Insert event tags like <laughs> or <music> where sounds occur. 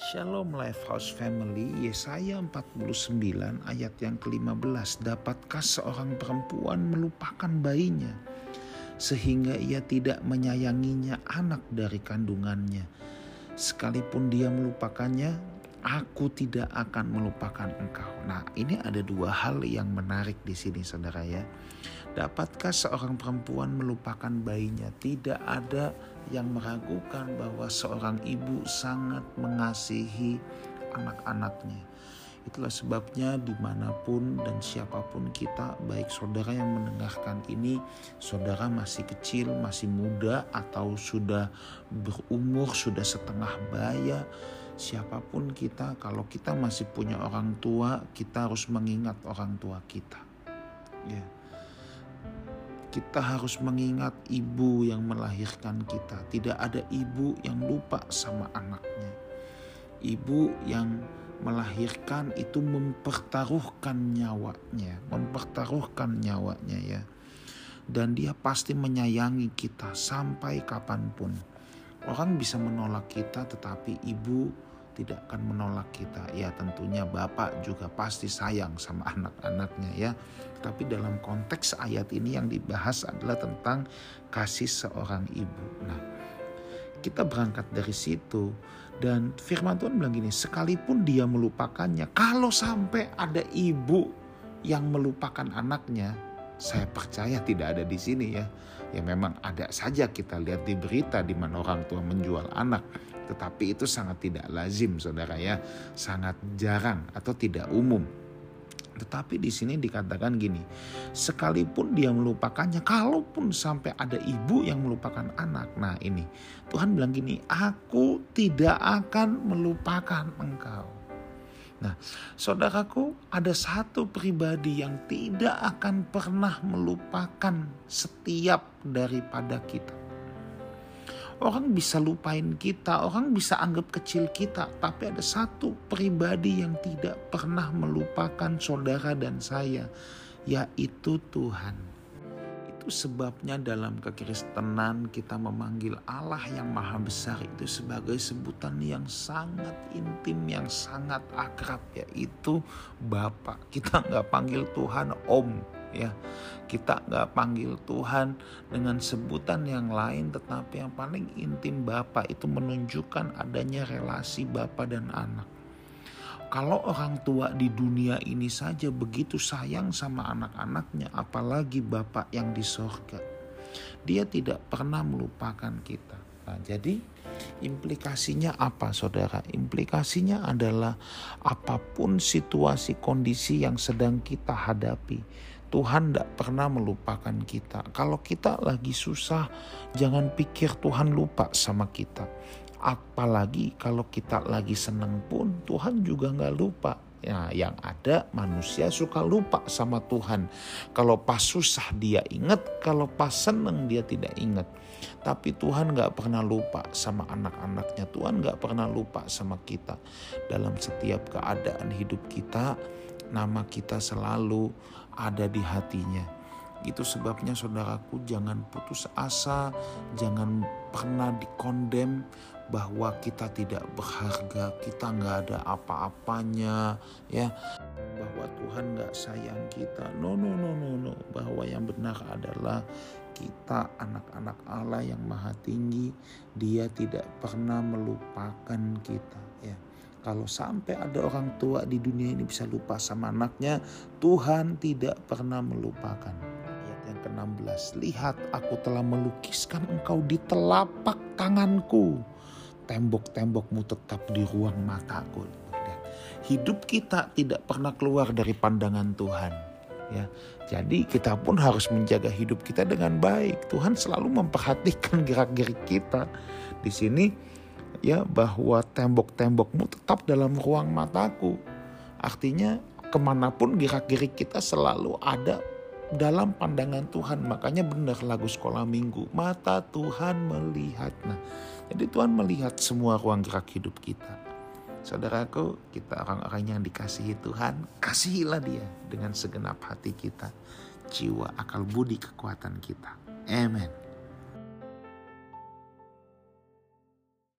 Shalom Lifehouse Family, Yesaya 49 ayat yang ke-15. Dapatkah seorang perempuan melupakan bayinya sehingga ia tidak menyayanginya anak dari kandungannya? Sekalipun dia melupakannya, aku tidak akan melupakan engkau. Nah, ini ada dua hal yang menarik di sini Saudara ya. Dapatkah seorang perempuan melupakan bayinya? Tidak ada yang meragukan bahwa seorang ibu sangat mengasihi anak-anaknya. Itulah sebabnya di mana pun dan siapa pun kita, baik saudara yang mendengarkan ini, saudara masih kecil, masih muda, atau sudah berumur, sudah setengah baya, siapa pun kita, kalau kita masih punya orang tua, kita harus mengingat orang tua kita. Yeah kita harus mengingat ibu yang melahirkan kita. Tidak ada ibu yang lupa sama anaknya. Ibu yang melahirkan itu mempertaruhkan nyawanya, mempertaruhkan nyawanya ya. Dan dia pasti menyayangi kita sampai kapan pun. Orang bisa menolak kita tetapi ibu tidak akan menolak kita. Ya tentunya Bapak juga pasti sayang sama anak-anaknya ya. Tapi dalam konteks ayat ini yang dibahas adalah tentang kasih seorang ibu. Nah, kita berangkat dari situ dan firman Tuhan bilang gini, sekalipun dia melupakannya, kalau sampai ada ibu yang melupakan anaknya, saya percaya tidak ada di sini ya. Ya memang ada saja kita lihat di berita di mana orang tua menjual anak. Tetapi itu sangat tidak lazim saudara ya. Sangat jarang atau tidak umum. Tetapi di sini dikatakan gini, sekalipun dia melupakannya, kalaupun sampai ada ibu yang melupakan anak. Nah ini, Tuhan bilang gini, aku tidak akan melupakan engkau. Nah, saudaraku, ada satu pribadi yang tidak akan pernah melupakan setiap daripada kita. Orang bisa lupain kita, orang bisa anggap kecil kita, tapi ada satu pribadi yang tidak pernah melupakan saudara dan saya, yaitu Tuhan. Itu sebabnya dalam kekristenan kita memanggil Allah yang maha besar itu sebagai sebutan yang sangat intim, yang sangat akrab, yaitu Bapak. Kita nggak panggil Tuhan Om, ya kita nggak panggil Tuhan dengan sebutan yang lain tetapi yang paling intim Bapak itu menunjukkan adanya relasi Bapak dan anak kalau orang tua di dunia ini saja begitu sayang sama anak-anaknya apalagi Bapak yang di sorga dia tidak pernah melupakan kita nah, jadi Implikasinya apa saudara? Implikasinya adalah apa pun situasi kondisi yang sedang kita hadapi. Tuhan tidak pernah melupakan kita. Kalau kita lagi susah, jangan pikir Tuhan lupa sama kita. Apalagi kalau kita lagi seneng pun, Tuhan juga nggak lupa. Ya, yang ada manusia suka lupa sama Tuhan. Kalau pas susah dia ingat, kalau pas seneng dia tidak ingat. Tapi Tuhan gak pernah lupa sama anak-anaknya. Tuhan gak pernah lupa sama kita. Dalam setiap keadaan hidup kita, nama kita selalu ada di hatinya. Itu sebabnya saudaraku jangan putus asa, jangan pernah dikondem bahwa kita tidak berharga, kita nggak ada apa-apanya, ya bahwa Tuhan nggak sayang kita. No, no, no, no, no. Bahwa yang benar adalah kita anak-anak Allah yang maha tinggi, dia tidak pernah melupakan kita, ya. Kalau sampai ada orang tua di dunia ini bisa lupa sama anaknya, Tuhan tidak pernah melupakan. Ayat yang ke-16, lihat aku telah melukiskan engkau di telapak tanganku. Tembok-tembokmu tetap di ruang mataku. Hidup kita tidak pernah keluar dari pandangan Tuhan. Ya, jadi kita pun harus menjaga hidup kita dengan baik. Tuhan selalu memperhatikan <laughs> gerak-gerik kita. Di sini ya bahwa tembok-tembokmu tetap dalam ruang mataku. Artinya ke mana pun gerak-gerik kita selalu ada dalam pandangan Tuhan. Makanya benar lagu sekolah minggu. Mata Tuhan melihat. Nah, jadi Tuhan melihat semua ruang gerak hidup kita. Saudaraku, kita orang-orang yang dikasihi Tuhan, kasihilah dia dengan segenap hati kita, jiwa, akal budi, kekuatan kita. Amen.